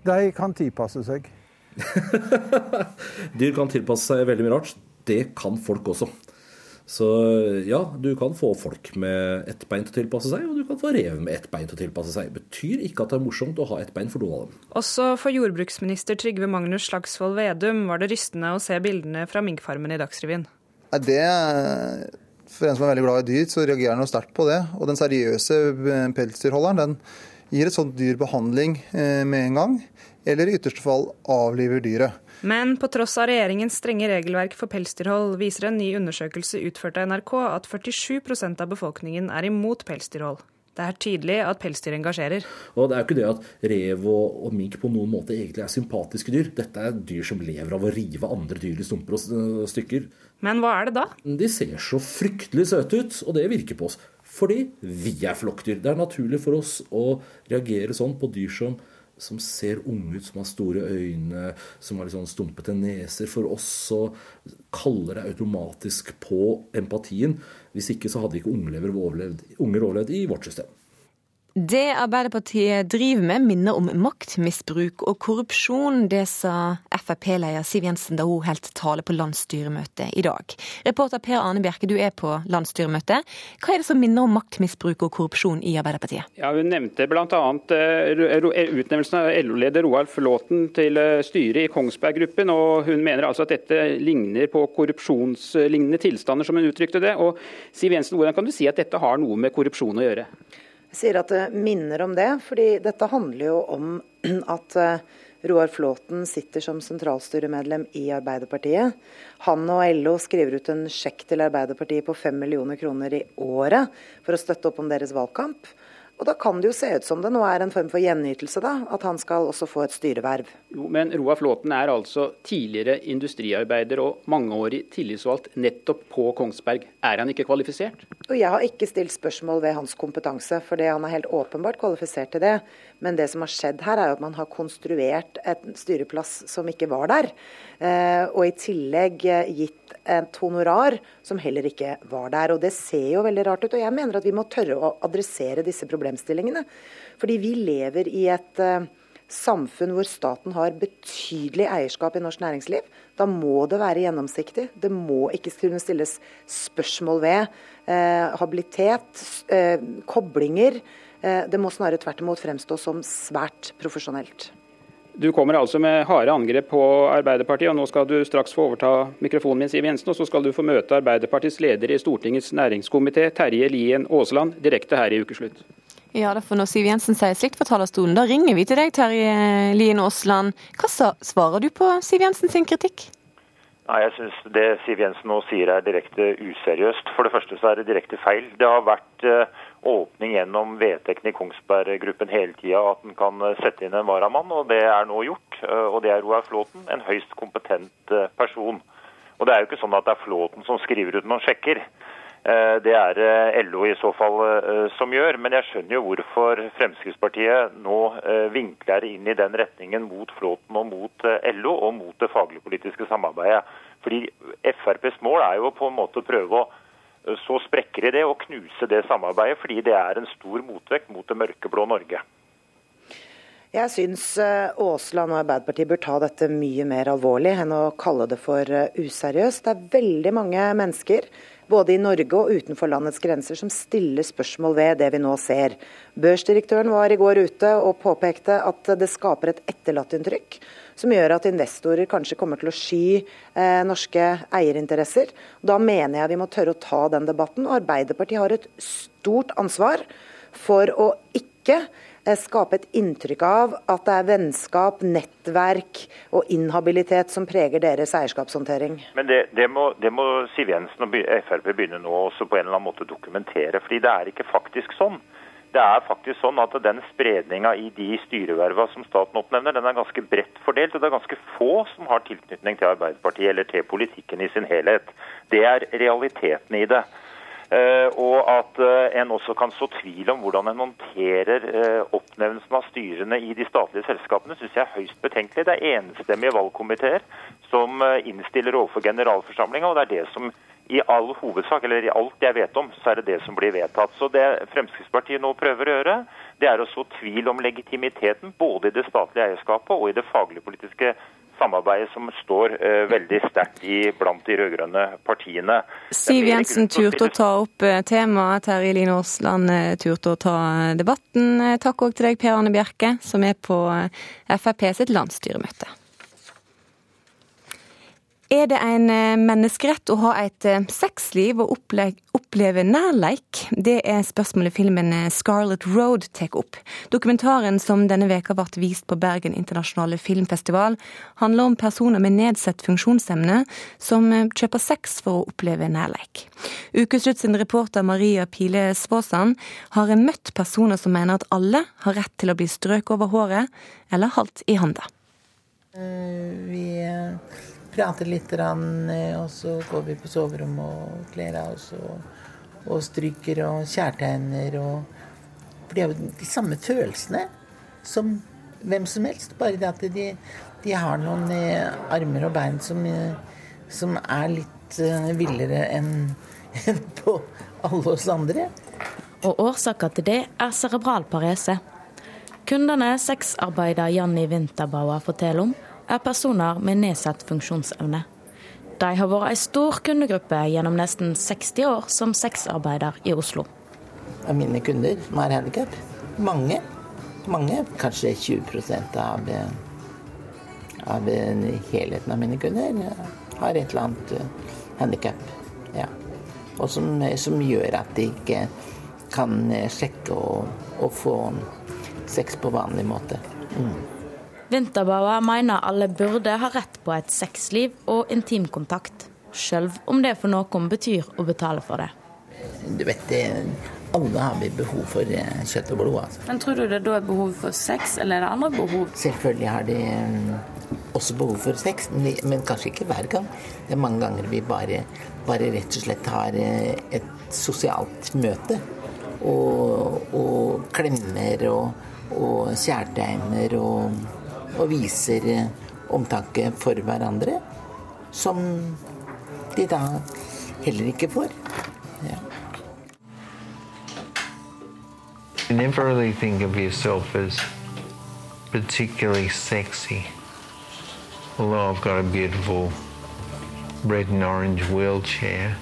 de kan tilpasse seg. Dyr kan tilpasse seg veldig mye rart. Det kan folk også. Så ja, du kan få folk med ett bein til å tilpasse seg, og du kan få rev med ett bein til å tilpasse seg. Betyr ikke at det er morsomt å ha ett bein for noen av dem. Også for jordbruksminister Trygve Magnus Slagsvold Vedum var det rystende å se bildene fra minkfarmen i Dagsrevyen. Det For en som er veldig glad i dyr, så reagerer han jo sterkt på det. Og den seriøse eh, pelsdyrholderen den gir et sånt dyr behandling eh, med en gang, eller i ytterste fall avliver dyret. Men på tross av regjeringens strenge regelverk for pelsdyrhold, viser en ny undersøkelse utført av NRK at 47% av befolkningen er imot pelsdyrhold. Det er tydelig at pelsdyr engasjerer. Og Det er jo ikke det at rev og, og mink på noen måte egentlig er sympatiske dyr. Dette er dyr som lever av å rive andre dyr i stumper og stykker. Men hva er det da? De ser så fryktelig søte ut, og det virker på oss. Fordi vi er flokkdyr. Det er naturlig for oss å reagere sånn på dyr som som ser unge ut, som har store øyne, som har litt sånn stumpete neser. For oss så kaller det automatisk på empatien. Hvis ikke så hadde ikke unger overlevd, unger overlevd i vårt system. Det Arbeiderpartiet driver med, minner om maktmisbruk og korrupsjon. Det sa Frp-leder Siv Jensen da hun holdt tale på landsstyremøtet i dag. Reporter Per Arne Bjerke, du er på landsstyremøtet. Hva er det som minner om maktmisbruk og korrupsjon i Arbeiderpartiet? Ja, Hun nevnte bl.a. Eh, utnevnelsen av LO-leder Roald Flåten til eh, styret i Kongsberg Gruppen. og Hun mener altså at dette ligner på korrupsjonslignende tilstander, som hun uttrykte det. Og Siv Jensen, Hvordan kan du si at dette har noe med korrupsjon å gjøre? Sier at det minner om det, fordi dette handler jo om at eh, Roar Flåten sitter som sentralstyremedlem i Arbeiderpartiet. Han og LO skriver ut en sjekk til Arbeiderpartiet på 5 millioner kroner i året for å støtte opp om deres valgkamp. Og da kan det jo se ut som det nå er en form for gjenytelse, da. At han skal også få et styreverv. Jo, men Roar Flåten er altså tidligere industriarbeider og mangeårig tillitsvalgt nettopp på Kongsberg. Er han ikke kvalifisert? Og Jeg har ikke stilt spørsmål ved hans kompetanse, for det han er helt åpenbart kvalifisert til det. Men det som har skjedd her, er jo at man har konstruert en styreplass som ikke var der. Eh, og i tillegg eh, gitt et honorar som heller ikke var der. Og det ser jo veldig rart ut. Og jeg mener at vi må tørre å adressere disse problemstillingene. Fordi vi lever i et uh, samfunn hvor staten har betydelig eierskap i norsk næringsliv. Da må det være gjennomsiktig. Det må ikke kunne stilles spørsmål ved eh, habilitet, eh, koblinger. det må snarere tvert imot fremstå som svært profesjonelt. Du kommer altså med harde angrep på Arbeiderpartiet, og nå skal du straks få overta mikrofonen min, Siv Jensen. Og så skal du få møte Arbeiderpartiets leder i Stortingets næringskomité, Terje Lien Aasland, direkte her i Ukeslutt. Ja, for Når Siv Jensen sier slikt fra talerstolen, da ringer vi til deg, Terje Lien Aasland. Hva svarer du på Siv Jensen sin kritikk? Nei, Jeg syns det Siv Jensen nå sier er direkte useriøst. For det første så er det direkte feil. Det har vært uh, åpning gjennom vedtektene i Kongsberg Gruppen hele tida at en kan eh, sette inn en varamann, og det er nå gjort. Eh, og det er Roar Flåten, en høyst kompetent eh, person. Og det er jo ikke sånn at det er Flåten som skriver ut noen sjekker. Det er LO i så fall som gjør. Men jeg skjønner jo hvorfor Fremskrittspartiet nå vinkler inn i den retningen mot Flåten og mot LO og mot det fagligpolitiske samarbeidet. Fordi FrPs mål er jo på en måte å prøve å så sprekker i det og knuse det samarbeidet, fordi det er en stor motvekt mot det mørkeblå Norge. Jeg syns eh, Aasland og Arbeiderpartiet bør ta dette mye mer alvorlig enn å kalle det for eh, useriøst. Det er veldig mange mennesker både i Norge og utenfor landets grenser som stiller spørsmål ved det vi nå ser. Børsdirektøren var i går ute og påpekte at det skaper et etterlattinntrykk som gjør at investorer kanskje kommer til å sky eh, norske eierinteresser. Da mener jeg vi må tørre å ta den debatten. og Arbeiderpartiet har et stort ansvar for å ikke skape et inntrykk av at det er vennskap, nettverk og inhabilitet som preger deres eierskapshåndtering. Men det, det, må, det må, Siv Jensen og Frp begynne nå også på en eller annen måte dokumentere. fordi det er ikke faktisk sånn. Det er faktisk sånn at den spredninga i de styreverva som staten oppnevner, den er ganske bredt fordelt. og Det er ganske få som har tilknytning til Arbeiderpartiet eller til politikken i sin helhet. Det er realiteten i det. Uh, og at uh, en også kan så tvil om hvordan en håndterer uh, oppnevnelsen av styrene i de statlige selskapene, syns jeg er høyst betenkelig. Det er enstemmige valgkomiteer som innstiller overfor generalforsamlinga, og det er det som i all hovedsak, eller i alt jeg vet om, så er det det som blir vedtatt. Så det Fremskrittspartiet nå prøver å gjøre, det er å så tvil om legitimiteten både i det statlige eierskapet og i det faglig-politiske samarbeidet som står uh, veldig sterkt blant de rød-grønne partiene. Siv Jensen turte å ta opp eh, temaet. Terje Line Aasland eh, turte å ta debatten. Takk òg til deg, Per Arne Bjerke, som er på Frp sitt landsstyremøte. Er det en eh, menneskerett å ha et eh, sexliv og oppleve nærleik? Det er spørsmålet filmen eh, Scarlet Road tar opp. Dokumentaren som denne veka ble vist på Bergen internasjonale filmfestival, handler om personer med nedsatt funksjonsevne som kjøper sex for å oppleve nærleik. Ukeslutt sin reporter Maria Pile Svåsand har møtt personer som mener at alle har rett til å bli strøket over håret eller holdt i handa. Vi prater litt, eh, og så går vi på soverommet og kler av oss og, og stryker og kjærtegner og For det er jo de samme følelsene som hvem som helst, bare det at de, de har noen eh, armer og bein som, eh, som er litt villere enn på alle oss andre. Og årsaka til det er cerebral parese. Kundene sexarbeider Janni Winterbauer forteller om, er personer med nedsatt funksjonsevne. De har vært ei stor kundegruppe gjennom nesten 60 år som sexarbeider i Oslo. Av mine kunder som har handikap? Mange. Mange. Kanskje 20% av, av helheten av mine kunder har et eller annet eh, handikap. Ja. Og som, som, gjør at de ikke kan eh, sjekke og, og få sex på vanlig måte. Mm. Vinterbauer mener alle burde ha rett på et sexliv og intimkontakt, sjøl om det for noen betyr å betale for det. Du vet, alle har vi behov for eh, kjøtt og blod. Altså. Men Tror du det da er behov for sex, eller er det andre behov? Selvfølgelig har de mm, også behov for sex, men kanskje ikke hver gang. Det er mange ganger vi bare, bare rett og slett har eh, et sosialt møte. Og, og klemmer og, og kjærtegner og og viser eh, omtanke for hverandre, som de da heller ikke får. Ja. You never really think of yourself as particularly sexy. Although I've got a beautiful red and orange wheelchair.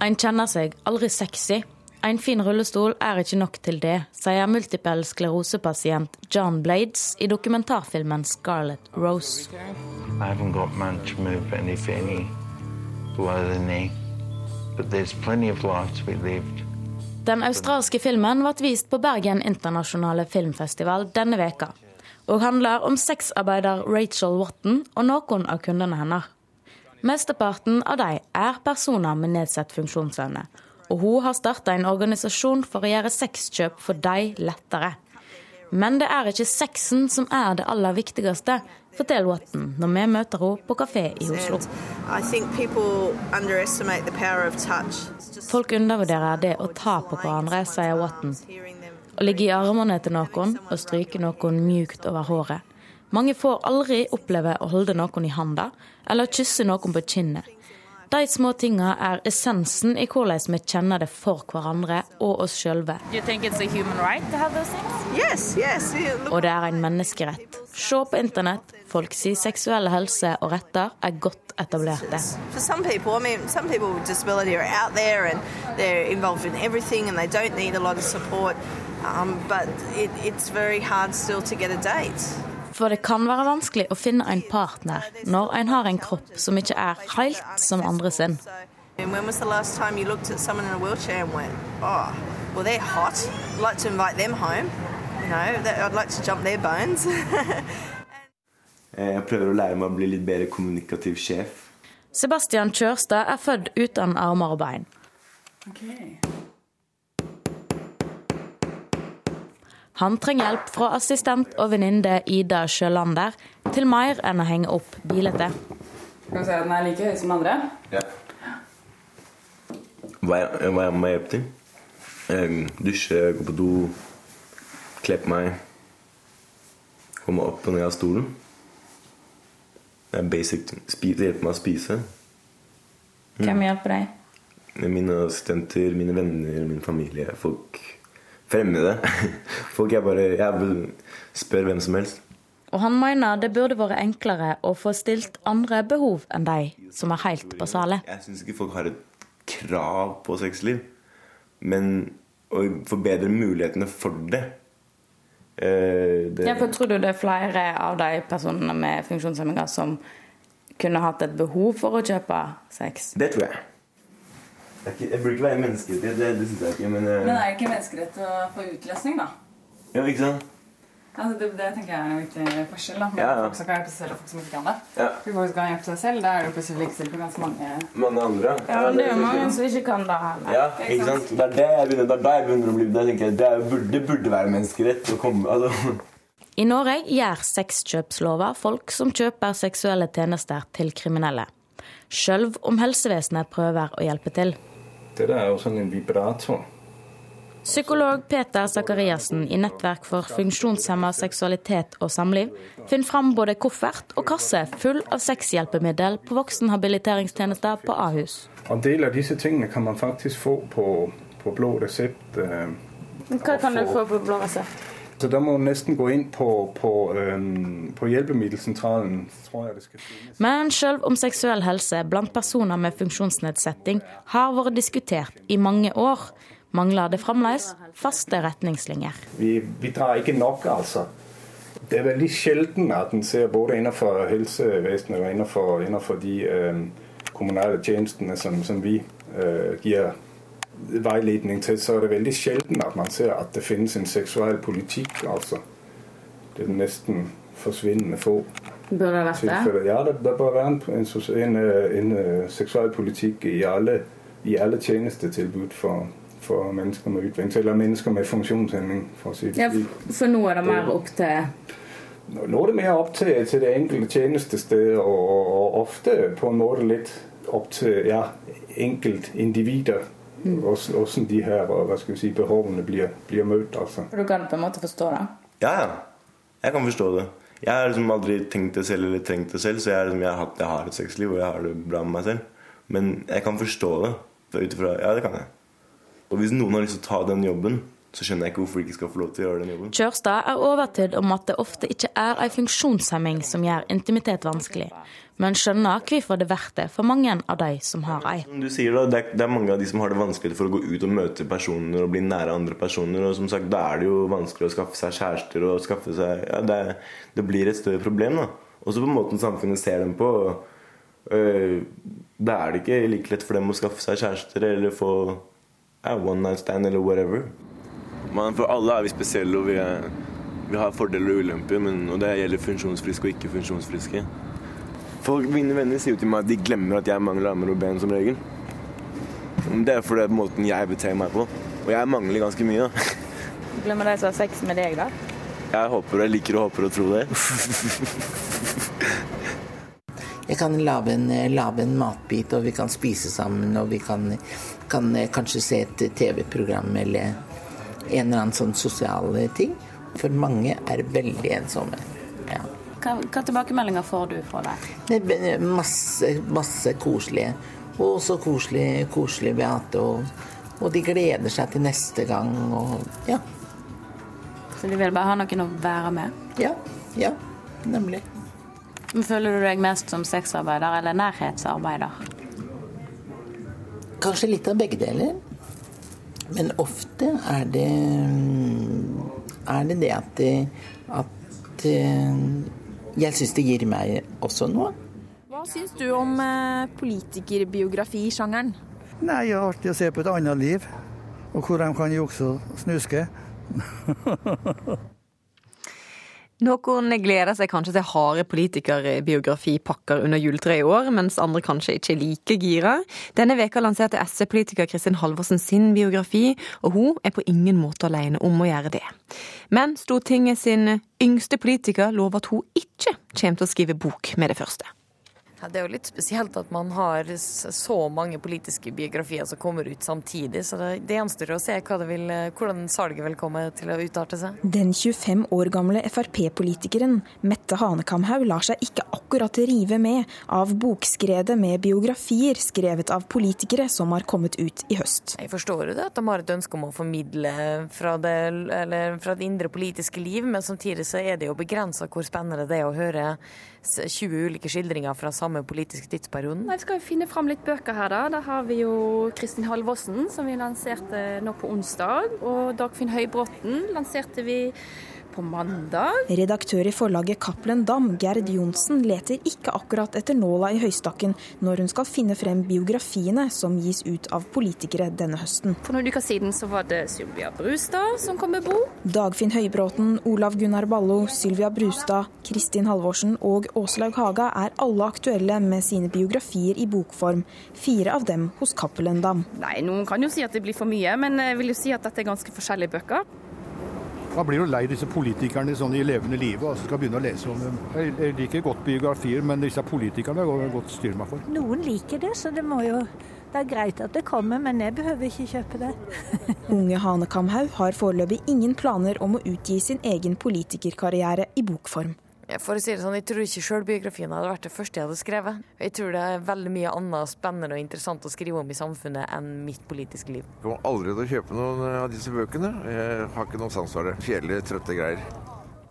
En kjenner seg aldri sexy en fin rullestol er ikke nok til det, sier multipel sklerosepasient John Blades i dokumentarfilmen 'Scarlet Rose'. Den australske filmen ble vist på Bergen internasjonale filmfestival denne veka, og handler om sexarbeider Rachel Watton og noen av kundene hennes. Mesteparten av dem er personer med nedsatt funksjonsevne og hun har starta en organisasjon for å gjøre sexkjøp for de lettere. Men det er ikke sexen som er det aller viktigste, forteller Watton når vi møter henne på kafé i Oslo. Folk undervurderer det å ta på hverandre, sier Watton. Å ligge i armene til noen og stryke noen mjukt over håret. Mange får aldri oppleve å holde noen i handa eller kysse noen på kinnet. De små tinga er essensen i hvordan vi kjenner det for hverandre og oss sjølve. Yes, yes. Og det er en menneskerett. Se på internett. Folk sier seksuelle helse og retter er godt etablerte. People, I mean, some people with disability are out there and they're involved in everything and they don't need a lot of support. Um, but it, it's very hard still to get a date. For det kan være vanskelig å finne en partner når en har en kropp som ikke er helt som andre sin. Jeg prøver å lære meg å bli litt bedre kommunikativ sjef. Sebastian Kjørstad er født uten armer og bein. Okay. Han trenger hjelp fra assistent og venninne Ida Sjølander til mer enn å henge opp bilete. Kan du se, at den er like høy som andre? Ja. Hva, hva må jeg hjelpe til? Um, dusje, gå på do, kle på meg. Komme opp og ned av stolen. Det er basic. Spise, hjelpe meg å spise. Mm. Hvem hjelper deg? Mine assistenter, mine venner, min familie. Folk fremmede. Folk er bare Jeg spør hvem som helst. Og han mener det burde vært enklere å få stilt andre behov enn de som er helt basale. Jeg syns ikke folk har et krav på sexliv, men å forbedre mulighetene for det. Eh, det... Ja, for tror du det er flere av de personene med funksjonshemninger som kunne hatt et behov for å kjøpe sex? Det tror jeg. Ikke, jeg burde ikke være menneskerett, det, det syns jeg ikke, men, uh... men er det ikke menneskerett å få utløsning, da? Ja, ikke sant? Altså, det, det, tenker jeg er en viktig forskjell. da. Ja, ja. Folk som kan hjelpe seg selv, og folk som ikke kan det. Ja. For folk som kan hjelpe seg selv, da er det jo plutselig likestilt på ganske mange Mange andre. Ja, men det er jo mange som ikke kan det heller. Ja, ikke sant? Det er det jeg begynner, det er da jeg begynner å bli Det, tenker jeg, det, er, burde, det burde være menneskerett å komme altså. I Norge gjør sexkjøpslova folk som kjøper seksuelle tjenester til kriminelle. Sjøl om helsevesenet prøver å hjelpe til. Dette er jo sånn en vibrator. Psykolog Peter Sakariassen i Nettverk for funksjonshemma seksualitet og samliv finner fram både koffert og kasse full av sexhjelpemiddel på voksenhabiliteringstjenester på Ahus. En del av disse tingene kan man faktisk få på, på blå resept. eh, Hva kan du få på blå resept? Så da må du nesten gå inn på, på, um, på hjelpemiddelsentralen. tror jeg det skal finnes. Men selv om seksuell helse blant personer med funksjonsnedsetting har vært diskutert i mange år, mangler det fremdeles faste retningslinjer. Vi, vi drar ikke nok, altså. Det er veldig sjelden at en ser både innenfor helsevesenet og innenfor, innenfor de um, kommunale tjenestene som, som vi uh, gir veiledning til, så er det veldig sjelden at man ser at det finnes en seksuell politikk. altså. Det er nesten forsvinnende få Bør det vært det? Ja, det, bør være en, en, en, eh, en, eh, seksuell politikk i alle, i alle tjenestetilbud for, for mennesker med utvikling, eller mennesker med funksjonshemning. for å si det Ja, for nå er det mer opp til Nå er det mer opp til, til det enkelte tjenestested, og, og, og ofte på en måte litt opp til ja, enkeltindivider. Mm. Hvordan de her hva skal vi si, behovene blir, blir møtt. altså. Du kan på en måte forstå det? Ja, ja. Jeg kan forstå det. Jeg har liksom aldri tenkt det selv eller trengt det selv, så jeg, liksom, jeg, har, jeg har et sexliv og jeg har det bra med meg selv. Men jeg kan forstå det. Utifra, ja, det kan jeg. Og hvis noen har lyst til å ta den jobben, så skjønner jeg ikke hvorfor de ikke skal få lov til å gjøre den jobben. Kjørstad er overtydd om at det ofte ikke er ei funksjonshemming som gjør intimitet vanskelig, men skjønner hvorfor det verdt det for mange av de som har ei. Som du sier da, det er, det er mange av de som har det vanskelig for å gå ut og møte personer og bli nære andre personer. Og som sagt, da er det jo vanskelig å skaffe seg kjærester og skaffe seg ja, det, det blir et større problem, da. Også på måten samfunnet ser dem på. øh, da er det ikke like lett for dem å skaffe seg kjærester eller få ja, one night stand eller whatever. Man, for alle er vi spesielle, og vi, er, vi har fordeler og ulemper. Men, og det gjelder funksjonsfriske og ikke funksjonsfriske. Folk, mine venner sier jo til meg at de glemmer at jeg mangler armer og ben som regel. Men Det er fordi det er måten jeg beter meg på. Og jeg mangler ganske mye. da. Glemmer de som har sex med deg, da? Jeg håper jeg liker og håper og tro det. Jeg kan lage en, lage en matbit, og vi kan spise sammen, og vi kan, kan eh, kanskje se et TV-program eller en eller annen sånn sosial ting. For mange er veldig ensomme. Ja. Hva, hva tilbakemeldinger får du fra deg? Det masse, masse koselige. Og så koselig, koselig Beate. Og, og de gleder seg til neste gang. Og ja. Så de vil bare ha noen å være med? Ja. Ja, nemlig. Føler du deg mest som sexarbeider eller nærhetsarbeider? Kanskje litt av begge deler. Men ofte er det er det, det at, det- at eh, jeg syns det gir meg også noe. Hva syns du om eh, politikerbiografisjangeren? Nei, det er artig å se på et annet liv, og hvor de kan jukse og snuske. Noen gleder seg kanskje til harde politikerbiografipakker under juletreet i år, mens andre kanskje ikke er like gira. Denne veka lanserte SV-politiker Kristin Halvorsen sin biografi, og hun er på ingen måte alene om å gjøre det. Men Stortinget sin yngste politiker lover at hun ikke kommer til å skrive bok med det første. Ja, det er jo litt spesielt at man har så mange politiske biografier som kommer ut samtidig. Så det, det gjenstår å se vil, hvordan salget vil komme til å utarte seg. Den 25 år gamle Frp-politikeren Mette Hanekamhaug lar seg ikke akkurat rive med av bokskredet med biografier skrevet av politikere som har kommet ut i høst. Jeg forstår jo det, at de har et ønske om å formidle fra det, eller fra det indre politiske liv, men samtidig så er det jo begrensa hvor spennende det er å høre 20 ulike skildringer fra samme politiske tidsperioden? Nei, Vi skal jo finne fram litt bøker her, da. Da har vi jo Kristin Halvorsen, som vi lanserte nå på onsdag. Og Dagfinn Høybråten lanserte vi på mandag. Redaktør i forlaget Cappelen Dam, Gerd Johnsen, leter ikke akkurat etter nåla i høystakken når hun skal finne frem biografiene som gis ut av politikere denne høsten. For noen uker siden så var det Sylvia Brustad som kom med bok. Dagfinn Høybråten, Olav Gunnar Ballo, Sylvia Brustad, Kristin Halvorsen og Åslaug Haga er alle aktuelle med sine biografier i bokform. Fire av dem hos Cappelen Dam. Nei, noen kan jo si at det blir for mye, men jeg vil jo si at dette er ganske forskjellige bøker. Man blir jo lei disse politikerne sånn i levende livet og skal begynne å lese om dem. Jeg liker godt biografier, men disse politikerne går jeg godt styrt meg for. Noen liker det, så det må jo det er greit at det kommer, men jeg behøver ikke kjøpe det. Unge Hane Kamhaug har foreløpig ingen planer om å utgi sin egen politikerkarriere i bokform. For å si det sånn, Jeg tror ikke sjølbiografien hadde vært det første jeg hadde skrevet. Jeg tror det er veldig mye annet spennende og interessant å skrive om i samfunnet enn mitt politiske liv. Jeg kommer aldri til å kjøpe noen av disse bøkene. Jeg har ikke noe sans for det. Kjedelige, trøtte greier.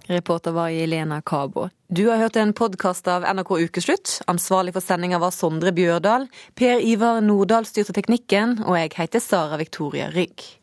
Reporter var Elena Kabo. Du har hørt en podkast av NRK Ukeslutt. Ansvarlig for sendinga var Sondre Bjørdal. Per Ivar Nordahl styrte teknikken, og jeg heter Sara Victoria Rygg.